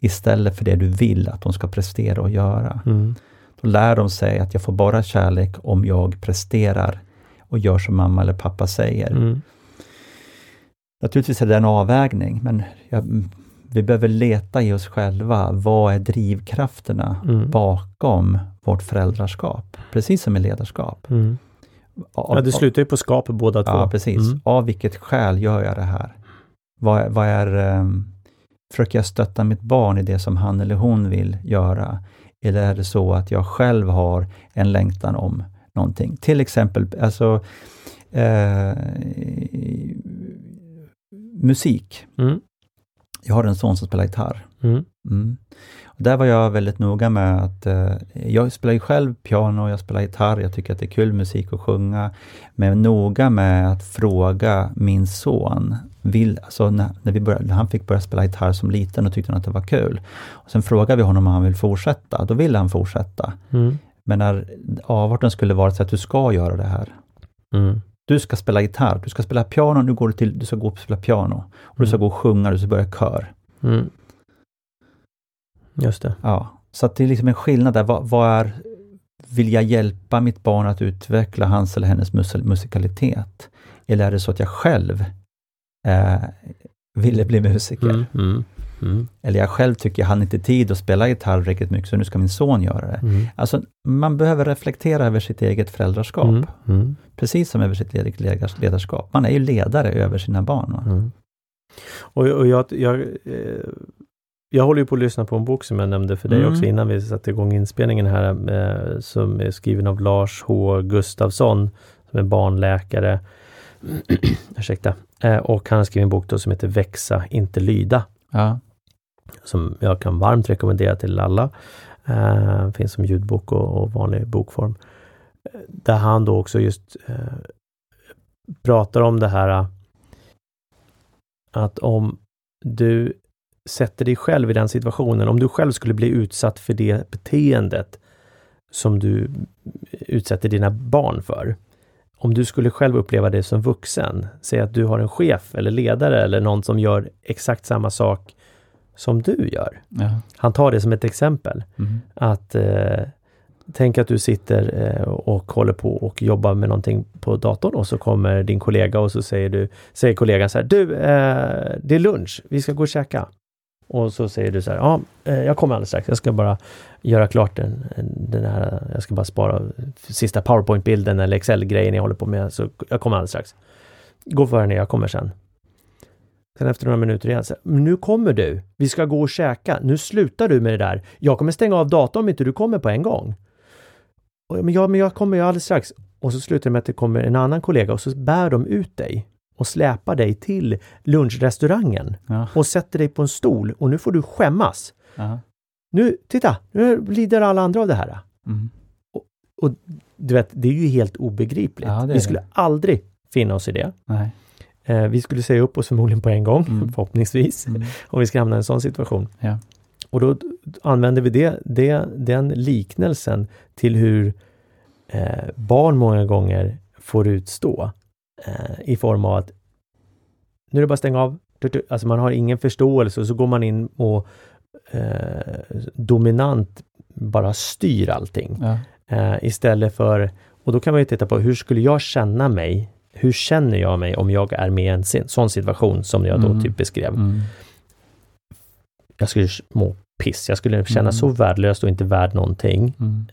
C: Istället för det du vill att de ska prestera och göra.
A: Mm.
C: Då lär de sig att jag får bara kärlek om jag presterar och gör som mamma eller pappa säger.
A: Mm.
C: Naturligtvis är det en avvägning, men jag, vi behöver leta i oss själva. Vad är drivkrafterna
A: Mm.
C: bakom vårt föräldraskap? Precis som i ledarskap.
A: Mm.
C: Av,
A: Ja, det slutar ju på skap båda två.
C: Ja, precis.
A: Mm.
C: Av vilket skäl gör jag det här? Vad, vad är, um, försöker jag stötta mitt barn i det som han eller hon vill göra? Eller är det så att jag själv har en längtan om någonting? Till exempel, alltså eh, musik.
A: Mm.
C: Jag har en son som spelar gitarr.
A: Mm.
C: Mm. Och där var jag väldigt noga med att eh, jag spelar ju själv piano, jag spelar gitarr, jag tycker att det är kul musik att sjunga. Men noga med att fråga min son, vill, alltså när, när, vi började, när han fick börja spela gitarr som liten och tyckte han att det var kul. Och sen frågade vi honom om han vill fortsätta, då ville han fortsätta.
A: Mm.
C: Men när avarten skulle vara så att du ska göra det här.
A: Mm.
C: Du ska spela gitarr, du ska spela piano, nu går du till, du ska gå och spela piano. Och du ska
A: Mm.
C: gå och sjunga, du ska börja kör.
A: Mm. Just det.
C: Ja, så att det är liksom en skillnad där. Vad, vad är, vill jag hjälpa mitt barn att utveckla hans eller hennes mus musikalitet? Eller är det så att jag själv eh, ville bli musiker?
A: Mm. Mm. Mm.
C: Eller jag själv tycker jag hann inte tid att spela gitarr riktigt mycket, så nu ska min son göra det.
A: Mm.
C: Alltså, man behöver reflektera över sitt eget föräldraskap,
A: Mm. Mm.
C: precis som över sitt eget ledars- ledarskap. Man är ju ledare över sina barn.
A: Mm. Och, och jag, jag, eh, jag håller ju på att lyssna på en bok som jag nämnde för dig
C: Mm.
A: också innan vi satte igång inspelningen här, eh, som är skriven av Lars H Gustafsson, som är barnläkare. Ursäkta. Eh, och han har skrivit en bok då som heter Växa, inte lyda.
C: Ja.
A: som jag kan varmt rekommendera till alla. Eh, finns som ljudbok och, och vanlig bokform. Där han då också just eh, pratar om det här att om du sätter dig själv i den situationen, om du själv skulle bli utsatt för det beteendet som du utsätter dina barn för. Om du skulle själv uppleva det som vuxen, säg att du har en chef eller ledare eller någon som gör exakt samma sak som du gör.
C: Ja.
A: Han tar det som ett exempel.
C: Mm.
A: Att eh, Tänk att du sitter eh, och håller på och jobbar med någonting på datorn och så kommer din kollega och så säger du, säger kollegan så här, du, eh, det är lunch, vi ska gå och käka. Och så säger du så här, ja, eh, jag kommer alldeles strax, jag ska bara göra klart den, den här, jag ska bara spara sista powerpoint-bilden eller Excel-grejen jag håller på med, så jag kommer alldeles strax. Gå före ner, jag kommer sen. Sen efter några minuter igen, så, här, "Men nu kommer du, vi ska gå och käka, nu slutar du med det där. Jag kommer stänga av datorn om inte du kommer på en gång. Och, men, ja, men jag kommer ju alldeles strax. Och så slutar det med att det kommer en annan kollega och så bär de ut dig och släpar dig till lunchrestaurangen
C: Ja.
A: och sätter dig på en stol och nu får du skämmas.
C: Ja.
A: Nu, titta, nu lider alla andra av det här.
C: Mm.
A: Och du vet, det är ju helt obegripligt.
C: Ja, det
A: vi
C: det.
A: skulle aldrig finna oss i det.
C: Nej.
A: Eh, vi skulle säga upp oss förmodligen på en gång,
C: Mm.
A: förhoppningsvis,
C: Mm.
A: om vi ska hamna i en sån situation.
C: Ja.
A: Och då använder vi det, det, den liknelsen till hur eh, barn många gånger får utstå eh, i form av att nu är det bara att stänga av. Alltså man har ingen förståelse och så går man in och eh, dominant bara styr allting.
C: Ja.
A: Eh, istället för, och då kan man ju titta på hur skulle jag känna mig? Hur känner jag mig om jag är med i en sin- sån situation som jag då
C: Mm.
A: typ beskrev?
C: Mm.
A: Jag skulle må piss, jag skulle känna
C: Mm.
A: så värdelös och inte värd någonting.
C: Mm.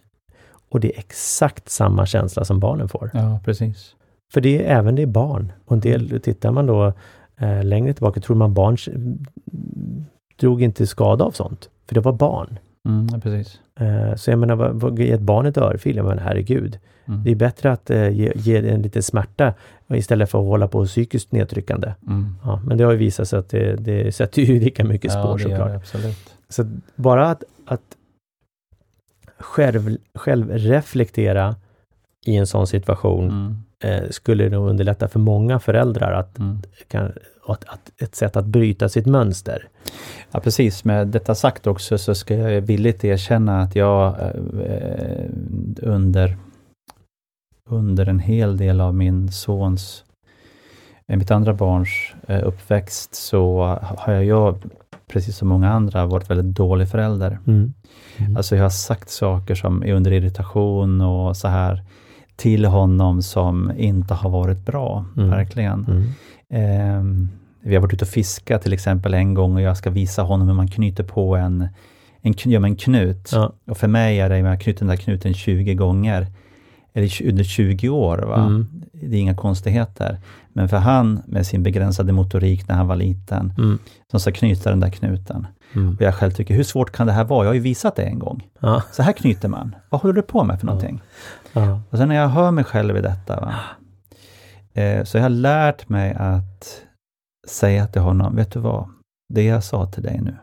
A: Och det är exakt samma känsla som barnen får.
C: Ja, precis.
A: För det är även det är barn. Och en del, tittar man då eh, längre tillbaka, tror man barn drog inte skada av sånt. För det var barn.
C: Mm, ja, precis.
A: Eh, så jag menar, vad, vad, ge ett barn ett örfil, jag menar herregud.
C: Mm.
A: Det är bättre att eh, ge, ge en liten smärta istället för att hålla på psykiskt nedtryckande.
C: Mm.
A: Ja, men det har ju visat sig att det, det sätter ju lika mycket spår
C: ja,
A: såklart.
C: absolut.
A: Så bara att, att själv, själv reflektera i en sån situation
C: Mm.
A: eh, skulle nog underlätta för många föräldrar att,
C: Mm.
A: kan, att, att ett sätt att bryta sitt mönster.
C: Ja precis, med detta sagt också så ska jag villigt erkänna att jag eh, under, under en hel del av min sons, eh, mitt andra barns eh, uppväxt så har jag, jag, precis som många andra, varit väldigt dålig förälder.
A: Mm.
C: Alltså jag har sagt saker som är under irritation och så här till honom som inte har varit bra,
A: Mm.
C: verkligen. Ehm, vi har varit ute och fiskat till exempel en gång och jag ska visa honom hur man knyter på en, en, ja, en knut.
A: Ja.
C: Och för mig är det, jag knutit den där knuten 20 gånger, eller under 20 år. Va?
A: Mm.
C: Det är inga konstigheter. Men för han med sin begränsade motorik när han var liten,
A: Mm.
C: som ska knyta den där knuten.
A: Mm.
C: Och jag själv tycker, hur svårt kan det här vara? Jag har ju visat det en gång.
A: Ja.
C: Så här knyter man. Vad håller du på med för någonting?
A: Ja.
C: Och sen när jag hör mig själv i detta, va? Eh, så jag har lärt mig att säga till honom, vet du vad? Det jag sa till dig nu,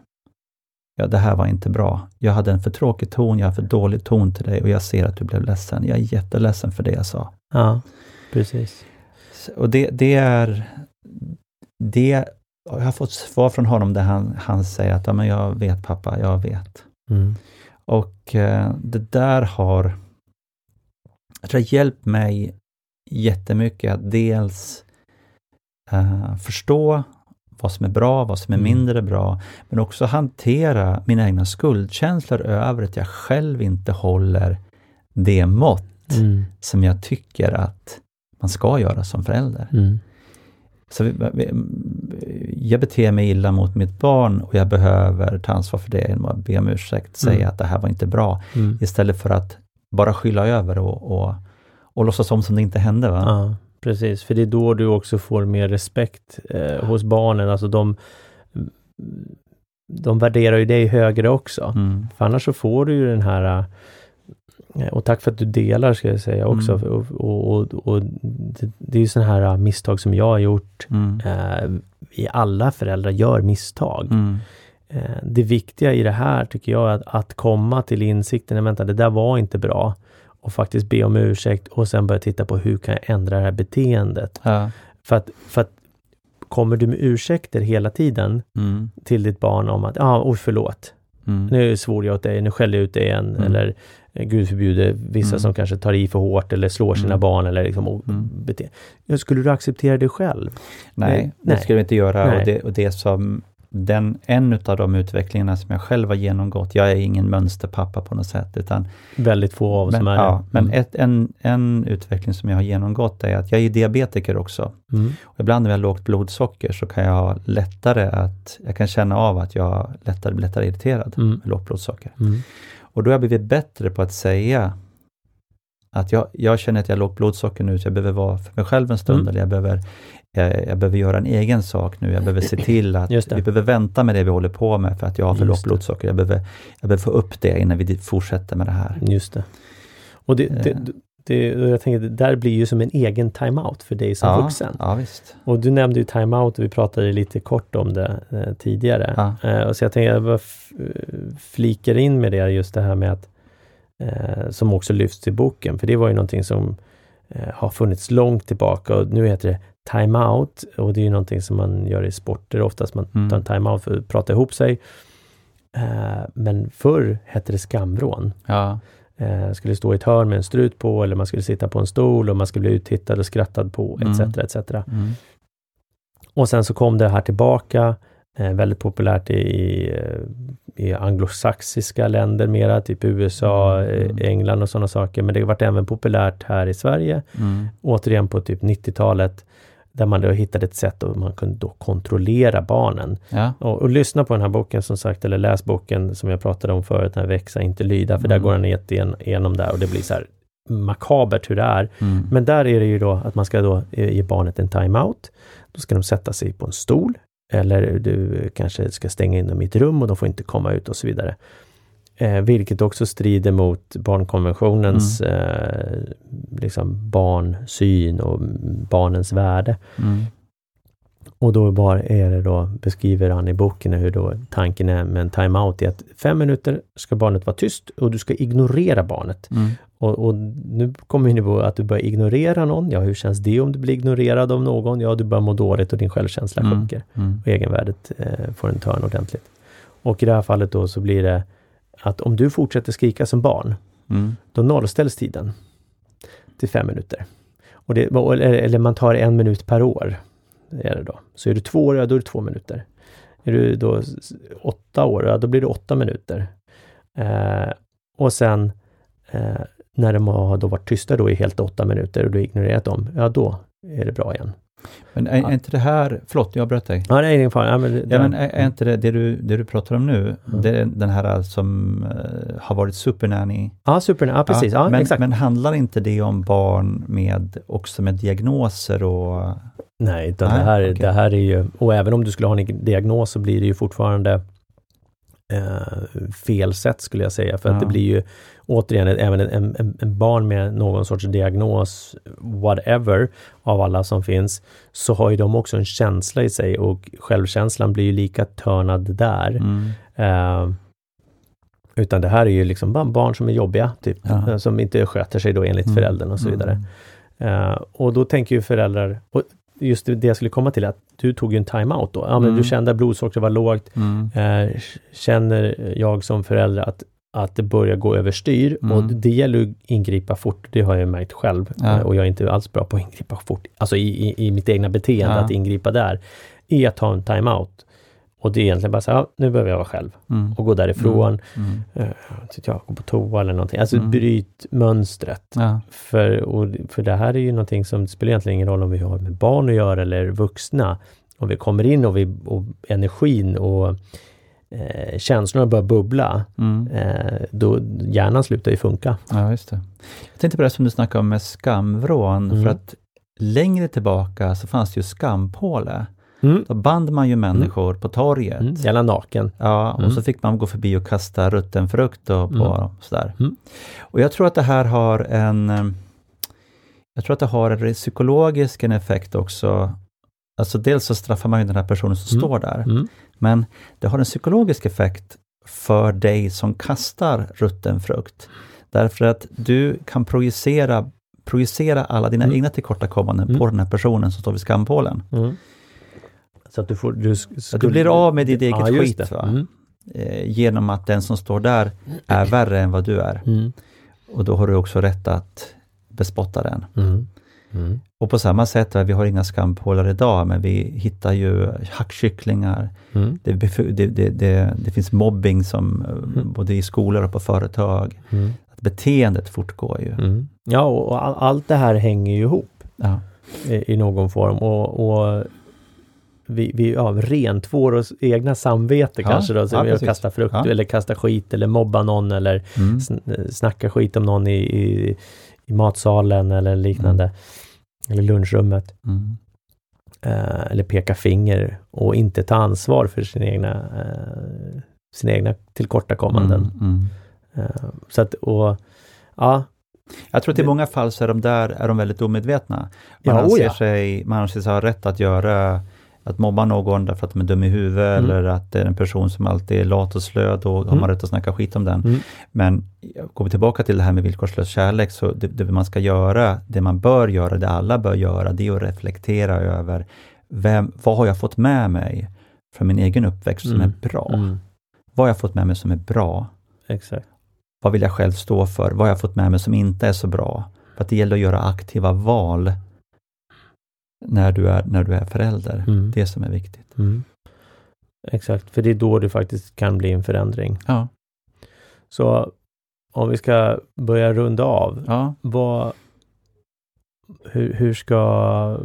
C: ja det här var inte bra. Jag hade en för tråkig ton, jag har för dålig ton till dig och jag ser att du blev ledsen. Jag är jätteledsen för det jag sa.
A: ja, precis.
C: Och det, det är, det, jag har fått svar från honom där han, han säger att, ja men jag vet pappa, jag vet.
A: Mm.
C: Och eh, det där har, jag tror, hjälpt mig jättemycket att dels eh, förstå vad som är bra, vad som är
A: Mm.
C: mindre bra, men också hantera mina egna skuldkänslor över att jag själv inte håller det mått
A: Mm.
C: som jag tycker att man ska göra som förälder.
A: Mm.
C: Så jag beter mig illa mot mitt barn och jag behöver ta ansvar för det genom att be om ursäkt, säga
A: Mm.
C: att det här var inte bra,
A: Mm.
C: istället för att bara skylla över och, och, och låtsas om som det inte hände. Va?
A: Ja, precis. För det är då du också får mer respekt eh, hos barnen. Alltså de, de värderar ju dig högre också.
C: Mm.
A: För annars så får du ju den här eh, och tack för att du delar ska jag säga också.
C: Mm.
A: Och, och, och, och det, det är ju sådana här eh, misstag som jag har gjort.
C: Mm.
A: Eh, alla föräldrar gör misstag.
C: Mm.
A: Eh, det viktiga i det här tycker jag är att, att komma till insikten, vänta det där var inte bra. Och faktiskt be om ursäkt och sen börja titta på hur kan jag ändra det här beteendet.
C: Ja.
A: För att, för att kommer du med ursäkter hela tiden
C: Mm.
A: till ditt barn om att, ja, ah, förlåt,
C: Mm.
A: nu svor jag åt dig, nu skäller jag ut dig igen.
C: Mm.
A: Eller eh, Gud förbjude vissa
C: Mm.
A: som kanske tar i för hårt eller slår sina
C: Mm.
A: barn eller liksom
C: Mm.
A: bete- Skulle du acceptera det själv?
C: Nej, det
A: Nej.
C: skulle vi inte göra. Och det, och det som den, en av de utvecklingarna som jag själv har genomgått, jag är ingen mönsterpappa på något sätt, utan
A: Väldigt få av oss
C: men,
A: som är
C: ja,
A: det.
C: men
A: Mm.
C: ett, en, en utveckling som jag har genomgått är att jag är diabetiker också.
A: Mm.
C: Och ibland när jag har lågt blodsocker så kan jag ha lättare att, jag kan känna av att jag lättare blir lättare irriterad
A: Mm.
C: med lågt blodsocker.
A: Mm.
C: Och då har jag blivit bättre på att säga att jag, jag känner att jag har lågt blodsocker nu, så jag behöver vara för mig själv en stund,
A: Mm.
C: eller jag behöver, jag, jag behöver göra en egen sak nu. Jag behöver se till att vi behöver vänta med det vi håller på med för att jag har för lågt blodsocker. Jag behöver, jag behöver få upp det innan vi fortsätter med det här.
A: Just det. Och det, det,
C: Eh.
A: det, jag tänker, det där blir ju som en egen timeout för dig som
C: ja,
A: vuxen.
C: Ja, visst.
A: Och du nämnde ju timeout och vi pratade lite kort om det eh, tidigare.
C: Ja.
A: Eh, och så jag tänker jag bara flikar in med det, just det här med att eh, som också lyfts i boken, för det var ju någonting som eh, har funnits långt tillbaka och nu heter det timeout och det är ju någonting som man gör i sporter oftast, man
C: Mm.
A: tar en timeout för att prata ihop sig. Eh, men förr hette det skamvrån.
C: Ja.
A: Eh, skulle stå i ett hörn med en strut på eller man skulle sitta på en stol och man skulle bli uttittad och skrattad på
C: Mm.
A: etc. etc.
C: Mm.
A: Och sen så kom det här tillbaka Eh, väldigt populärt i, i anglosaxiska länder mera, typ USA,
C: Mm, mm.
A: eh, England och sådana saker. Men det har varit även populärt här i Sverige.
C: Mm.
A: Återigen på typ 90-talet. Där man då hittade ett sätt att man kunde då kontrollera barnen.
C: Ja.
A: Och, och lyssna på den här boken som sagt, eller läs boken som jag pratade om förut, den här Växa inte lyda, för där
C: Mm.
A: går han igen- igenom där och det blir så här makabert hur det är.
C: Mm.
A: Men där är det ju då att man ska då eh, ge barnet en time-out. Då ska de sätta sig på en stol eller du kanske ska stänga in dem i ett rum och de får inte komma ut och så vidare. Eh, vilket också strider mot barnkonventionens eh, liksom barnsyn och barnens värde.
C: Mm.
A: Och då är det då, beskriver han i boken hur då tanken är med en time-out är att fem minuter ska barnet vara tyst och du ska ignorera barnet.
C: Mm.
A: Och, och nu kommer vi på att du börjar ignorera någon. Ja, hur känns det om du blir ignorerad av någon? Ja, du börjar må dåligt och din självkänsla
C: Mm.
A: sjunker.
C: Mm.
A: Och egenvärdet eh, får en törn ordentligt. Och i det här fallet då så blir det att om du fortsätter skrika som barn,
C: Mm.
A: då nollställs tiden till fem minuter. Och det, eller, man tar en minut per år. Är det då. Så är du två år, ja, då är det två minuter. Är du då åtta år, ja, då blir det åtta minuter. Eh, och sen eh, när de har då varit tysta då i helt åtta minuter och du ignorerat dem, ja då är det bra igen.
C: Men är, är inte det här, förlåt jag bröt dig.
A: Ja, det är ingen fara. Ja, men, det-
C: Ja, men är, är inte det, det du, det du pratar om nu,
A: Mm.
C: det är den här som eh, har varit supernanny?
A: ja, super, ja precis. Ja,
C: men,
A: exakt.
C: men handlar inte det om barn med, också med diagnoser och...
A: Nej, utan
C: Nej,
A: det, här,
C: okej.
A: det här är ju, och även om du skulle ha en diagnos så blir det ju fortfarande eh, fel sätt skulle jag säga. För att
C: Ja.
A: det blir ju återigen även en, en, en barn med någon sorts diagnos, whatever, av alla som finns, så har ju de också en känsla i sig och självkänslan blir ju lika törnad där.
C: Mm.
A: Eh, utan det här är ju liksom bara barn som är jobbiga, typ,
C: Ja.
A: eh, som inte sköter sig då enligt
C: Mm.
A: föräldern och så vidare. Eh, och då tänker ju föräldrar, och just det jag skulle komma till, att du tog ju en time-out då. Ja, men
C: Mm.
A: Du kände att blodsockret var lågt.
C: Mm.
A: Eh, känner jag som förälder att, att det börjar gå överstyr
C: Mm.
A: och det gäller att ingripa fort. Det har jag märkt själv
C: Ja.
A: Eh, och jag är inte alls bra på att ingripa fort. Alltså i, i, i mitt egna beteende,
C: Ja.
A: att ingripa där. Är att ta en time-out. Och det är egentligen bara så här, ja, nu behöver jag vara själv
C: Mm.
A: och gå därifrån.
C: Mm.
A: Mm. jag, gå på toa eller någonting. Alltså
C: Mm.
A: bryt mönstret.
C: Ja.
A: För, och, för det här är ju någonting som det spelar egentligen ingen roll om vi har med barn att göra eller vuxna. Om vi kommer in och, vi, och energin och eh, känslorna börjar bubbla,
C: Mm.
A: eh, då hjärnan slutar ju funka.
C: ja, just det. Jag tänkte på det som du snackade om med skamvrån,
A: Mm.
C: för att längre tillbaka så fanns det ju skampåle.
A: Mm.
C: Då band man ju människor på torget.
A: Mm. Gärna naken.
C: Ja, och
A: Mm.
C: så fick man gå förbi och kasta rutten frukt och på
A: Mm.
C: sådär.
A: Mm.
C: Och jag tror att det här har en eh, jag tror att det har en psykologisk en effekt också. Alltså dels så straffar man ju den här personen som
A: Mm.
C: står där,
A: Mm.
C: men det har en psykologisk effekt för dig som kastar rutten frukt. Därför att du kan projicera, projicera alla dina
A: Mm.
C: egna tillkortakommanden
A: Mm.
C: på den här personen som står vid skampålen.
A: Mm. Så att du får... Du, sk-
C: att du blir av med ditt eget
A: just
C: skit.
A: Mm.
C: Eh, genom att den som står där är värre än vad du är.
A: Mm.
C: Och då har du också rätt att bespotta den.
A: Mm.
C: Och på samma sätt, vi har inga skampålar idag, men vi hittar ju hackkycklingar.
A: Mm.
C: Det, det, det, det, finns mobbing som, eh,
A: Mm.
C: både i skolor och på företag.
A: Mm.
C: Beteendet fortgår ju.
A: Mm. Ja, och all, allt det här hänger ju ihop.
C: Ja.
A: i, i någon form och, och vi, vi ja, rentvår oss egna samvete
C: Ja,
A: kanske då, så
C: ja,
A: vi kastar frukt
C: Ja.
A: eller kastar skit eller mobba någon eller
C: Mm.
A: sn- snacka skit om någon i, i, i matsalen eller liknande. Eller lunchrummet.
C: Mm.
A: Eh, eller peka finger och inte ta ansvar för sina egna, eh, sina egna tillkortakommanden.
C: Mm. Mm.
A: Eh, så att, och ja,
C: Jag tror att i många fall så är de där är de väldigt omedvetna. Man,
A: Ja,
C: anser,
A: oh ja.
C: sig, man anser sig ha rätt att göra att mobba någon därför att de är dum i huvudet
A: Mm.
C: eller att det är en person som alltid är lat och slö, då har
A: Mm.
C: man rätt att snacka skit om den.
A: Mm.
C: Men går vi tillbaka till det här med villkorslös kärlek, så det, det man ska göra, det man bör göra, det alla bör göra, det är att reflektera över vem, vad har jag fått med mig från min egen uppväxt som
A: Mm.
C: är bra?
A: Mm,
C: Vad har jag fått med mig som är bra?
A: exakt.
C: Vad vill jag själv stå för? Vad har jag fått med mig som inte är så bra? För att det gäller att göra aktiva val när du är, när du är förälder.
A: Mm.
C: Det som är viktigt.
A: Mm. exakt. För det är då det faktiskt kan bli en förändring.
C: Ja.
A: Så om vi ska börja runda av.
C: ja.
A: Vad, hur, hur ska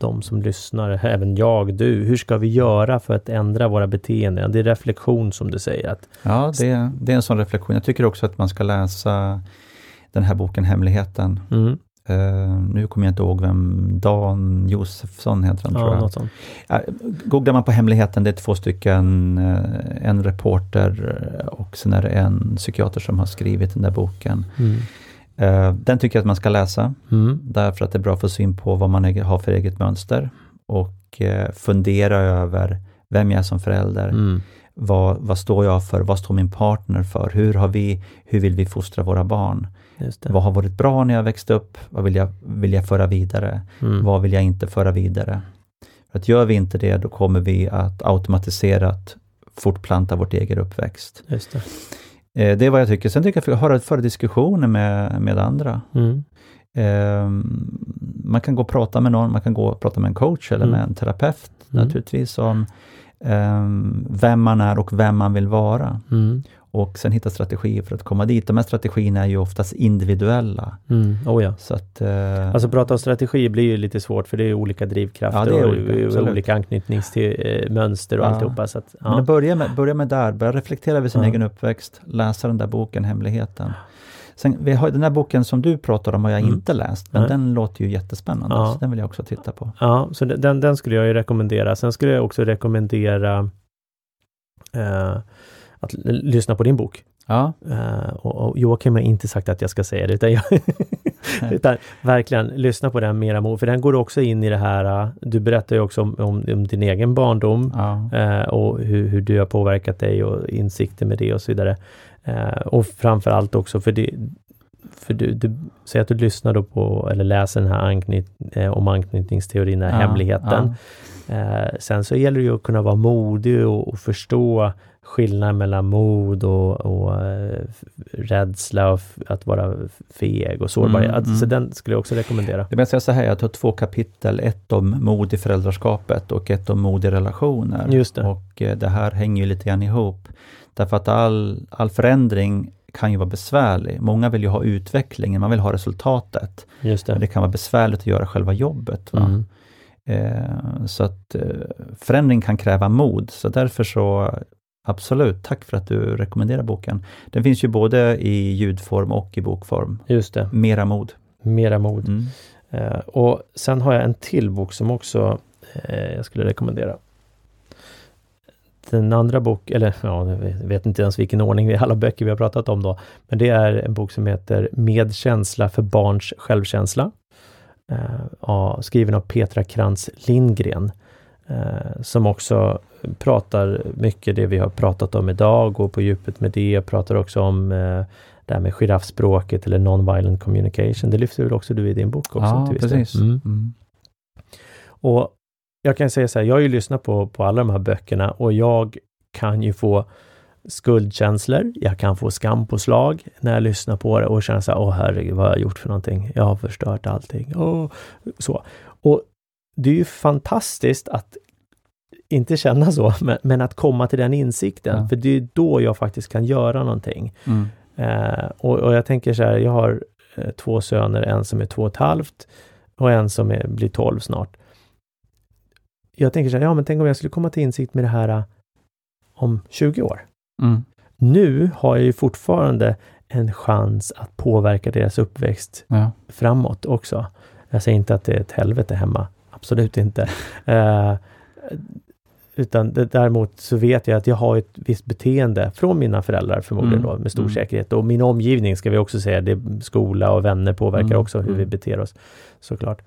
A: de som lyssnar, även jag, du, hur ska vi göra för att ändra våra beteenden? Det är reflektion som du säger. Att,
C: Ja, det, det är en sån reflektion. Jag tycker också att man ska läsa den här boken Hemligheten.
A: mm,
C: Eh, nu kommer jag inte ihåg vem Dan Josefsson heter han, tror
A: ja,
C: jag.
A: något sånt.
C: Ja, Googlar man på Hemligheten, det är två stycken, eh, en reporter och sen är det en psykiater som har skrivit den där boken.
A: Mm.
C: Eh, Den tycker jag att man ska läsa,
A: Mm.
C: därför att det är bra att få syn på vad man har för eget mönster och fundera över vem jag är som förälder.
A: Mm.
C: Vad, vad står jag för? Vad står min partner för? Hur, har vi, hur vill vi fostra våra barn? Vad har varit bra när jag växte upp? Vad vill jag, vill jag föra vidare?
A: Mm.
C: Vad vill jag inte föra vidare? För att gör vi inte det, då kommer vi att automatiserat fortplanta vårt egen uppväxt.
A: Just det.
C: Eh, det är vad jag tycker. Sen tycker jag att föra, föra diskussioner med, med andra.
A: Mm.
C: Ehm, man kan gå och prata med någon, man kan gå och prata med en coach eller
A: Mm.
C: med en terapeut
A: Mm.
C: naturligtvis om ehm, vem man är och vem man vill vara. Och sen hitta strategier för att komma dit. De här strategierna är ju oftast individuella.
A: Mm. Oh ja.
C: Så att, eh,
A: Alltså prata om strategi blir ju lite svårt för det är olika drivkrafter
C: Ja, är
A: och
C: olika, absolut.
A: olika anknytningsmönster och
C: Ja.
A: alltihopa. Så att,
C: Men
A: ja.
C: börja, med, börja med där, börja reflektera över sin
A: Ja.
C: egen uppväxt, läsa den där boken Hemligheten. Sen, vi har, den här boken som du pratar om har jag
A: Mm.
C: inte läst, men
A: Nej.
C: den låter ju jättespännande.
A: Ja.
C: Så den vill jag också titta på.
A: ja, så den, den skulle jag ju rekommendera. Sen skulle jag också rekommendera eh, att lyssna på din bok.
C: Ja,
A: Eh, och, och Joakim har inte sagt att jag ska säga det, utan, jag, utan verkligen lyssna på den mera, för den går också in i det här, eh, du berättar ju också om, om, om din egen barndom
C: ja,
A: eh, och hur, hur du har påverkat dig och insikter med det och så vidare. Och framförallt också för det, för du, du säger att du lyssnar då på, eller läser den här anknyt, om anknytningsteorin, den här
C: ja,
A: hemligheten. Eh, sen så gäller det ju att kunna vara modig och, och förstå skillnaden mellan mod och, och eh, rädsla och att vara feg och sårbar.
C: Mm,
A: Att- Så
C: mm.
A: den skulle jag också rekommendera.
C: Jag säga så här, jag tar två kapitel, ett om mod i föräldraskapet och ett om mod i relationer.
A: Just det.
C: Och eh, det här hänger ju lite grann ihop. Därför att all, all förändring kan ju vara besvärlig. Många vill ju ha utvecklingen, man vill ha resultatet.
A: Just
C: Men
A: det.
C: det kan vara besvärligt att göra själva jobbet.
A: Mm.
C: Eh, så att eh, förändring kan kräva mod, så därför så absolut, tack för att du rekommenderar boken. Den finns ju både i ljudform och i bokform.
A: Just det.
C: Mera mod.
A: Mera mod.
C: Mm.
A: Eh, och sen har jag en till bok som också eh, jag skulle rekommendera. Den andra bok, eller ja, jag vet- inte ens vilken ordning det är alla böcker vi har pratat om då. Men det är en bok som heter Medkänsla för barns självkänsla. Ja, skriven av Petra Krantz Lindgren. Som också pratar mycket det vi har pratat om idag, går på djupet med det, pratar också om eh, det här med giraffspråket eller non-violent communication. Det lyfter väl också du i din bok också?
C: Ja,
A: till
C: precis.
A: Mm.
C: Mm.
A: Och jag kan säga så här, jag har ju lyssnat på, på alla de här böckerna och jag kan ju få skuldkänslor, jag kan få skampåslag när jag lyssnar på det och känna så här, åh herregud, vad har jag gjort för någonting? Jag har förstört allting. Åh, så. Och det är ju fantastiskt att inte känna så, men, men att komma till den insikten,
C: Ja.
A: för det är då jag faktiskt kan göra någonting.
C: Mm.
A: Eh, och, och jag tänker så här, jag har eh, två söner, en som är två och ett halvt och en som är, blir tolv snart. Jag tänker så här, ja men tänk om jag skulle komma till insikt med det här eh, om 20 år.
C: Mm.
A: Nu har jag ju fortfarande en chans att påverka deras uppväxt
C: Ja.
A: framåt också. Jag säger inte att det är ett helvete hemma, absolut inte. Eh, utan det, däremot så vet jag att jag har ett visst beteende från mina föräldrar förmodligen
C: Mm,
A: då med stor
C: mm.
A: säkerhet. Och min omgivning ska vi också säga, det skola och vänner påverkar
C: Mm,
A: också hur vi
C: mm.
A: beter oss såklart.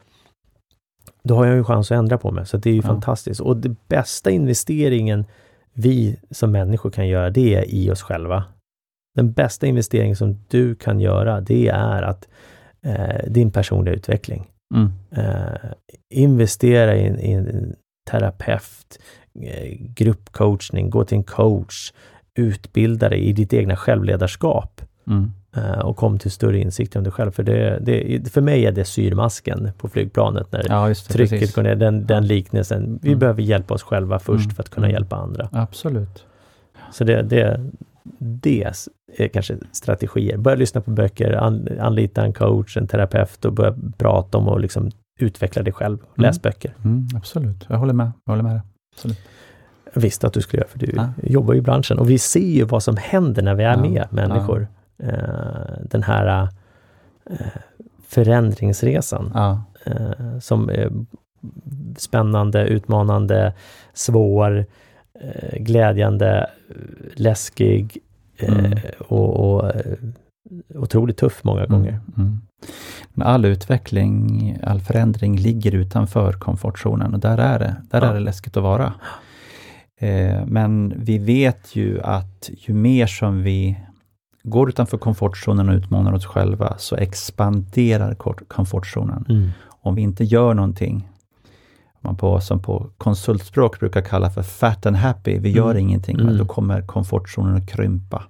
A: Då har jag ju chans att ändra på mig, så det är ju
C: Ja.
A: fantastiskt. Och det bästa investeringen vi som människor kan göra, det är i oss själva. Den bästa investeringen som du kan göra, det är att eh, din personliga utveckling.
C: Mm.
A: Eh, investera i en, terapeut, gruppcoachning, gå till en coach, utbilda dig i ditt egna självledarskap.
C: Mm.
A: eh, och kom till större insikt om dig själv. För, det, det, för mig är det syrmasken på flygplanet när
C: Ja, det,
A: trycket
C: precis.
A: går ner. Den, den liknelsen. Vi
C: Mm.
A: behöver hjälpa oss själva först
C: Mm.
A: för att kunna
C: Mm.
A: hjälpa andra.
C: Absolut.
A: Så det, det, det är kanske strategier. Börja lyssna på böcker, an, anlita en coach, en terapeut och börja prata om och liksom utveckla dig själv. Läs
C: Mm.
A: böcker.
C: Mm, absolut, jag håller med. Jag håller med. Absolut.
A: Visste att du skulle göra, för du
C: Ja.
A: jobbar ju i branschen och vi ser ju vad som händer när vi är
C: Ja,
A: med människor. Eh, den här eh, förändringsresan
C: Ja,
A: eh, som är spännande, utmanande, svår, glädjande, läskig
C: Mm.
A: och, och otroligt tuff många gånger.
C: Mm, mm. Men all utveckling, all förändring ligger utanför komfortzonen och där är det, där
A: Ja.
C: är det läskigt att vara. Eh, men vi vet ju att ju mer som vi går utanför komfortzonen och utmanar oss själva, så expanderar komfortzonen.
A: Mm.
C: Om vi inte gör någonting, man på, som på konsultspråk brukar kalla för fat and happy, vi gör
A: Mm.
C: ingenting,
A: Mm.
C: men då kommer komfortzonen att krympa.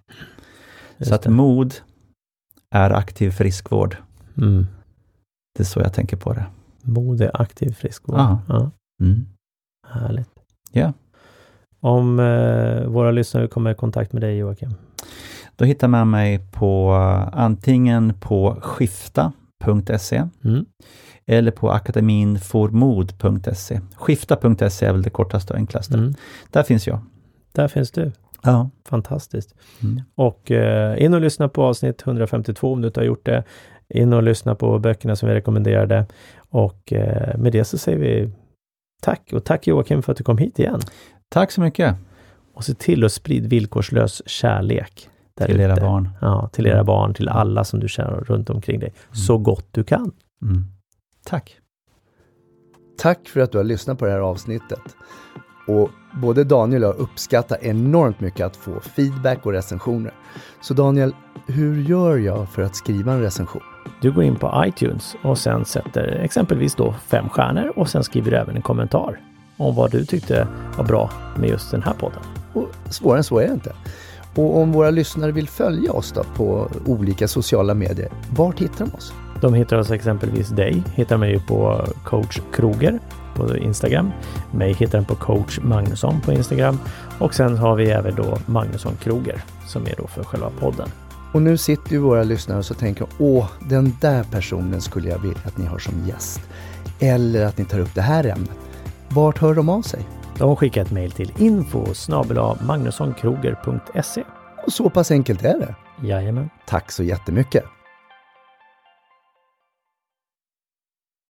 A: Just
C: så att
A: det.
C: mod är aktiv friskvård.
A: Mm.
C: Det är så jag tänker på det.
A: Mod är aktiv friskvård. Ja,
C: Mm.
A: härligt.
C: Ja.
A: Om eh, våra lyssnare kommer i kontakt med dig Joakim?
C: Då hittar man mig på eh, antingen på skifta.se
A: Mm.
C: eller på akademinformod.se. Skifta.se är väl det kortaste och enklaste.
A: Mm.
C: Där finns jag.
A: Där finns du.
C: Ja.
A: Fantastiskt.
C: Mm.
A: Och eh, in och lyssna på avsnitt 152 om du inte har gjort det. In och lyssna på böckerna som vi rekommenderade. Och eh, med det så säger vi tack och tack Joakim för att du kom hit igen.
C: Tack så mycket
A: Och se till att sprida villkorslös kärlek. där
C: till era
A: ute.
C: barn.
A: Ja, till era barn, till alla som du känner runt omkring dig. Så gott du kan.
C: Mm. Tack.
D: Tack för att du har lyssnat på det här avsnittet. Och både Daniel och jag uppskattar enormt mycket att få feedback och recensioner. Så Daniel, hur gör jag för att skriva en recension?
A: Du går in på iTunes och sen sätter exempelvis då fem stjärnor och sen skriver du även en kommentar om vad du tyckte var bra med just den här podden.
D: Och svårare än så är det inte. Och om våra lyssnare vill följa oss då på olika sociala medier, vart hittar de oss?
A: De hittar oss exempelvis dig, hittar mig ju på coach Kroger på Instagram. Mig hittar den på coach Magnusson på Instagram och sen har vi även då Magnusson Kroger som är då för själva podden.
D: Och nu sitter ju våra lyssnare och så tänker åh, den där personen skulle jag vilja att ni har som gäst. Eller att ni tar upp det här ämnet. Vart hör de av sig?
A: De skickar ett mejl till info magnussonkroger.se.
D: Och så pass enkelt är det.
A: Jajamän.
D: Tack så jättemycket!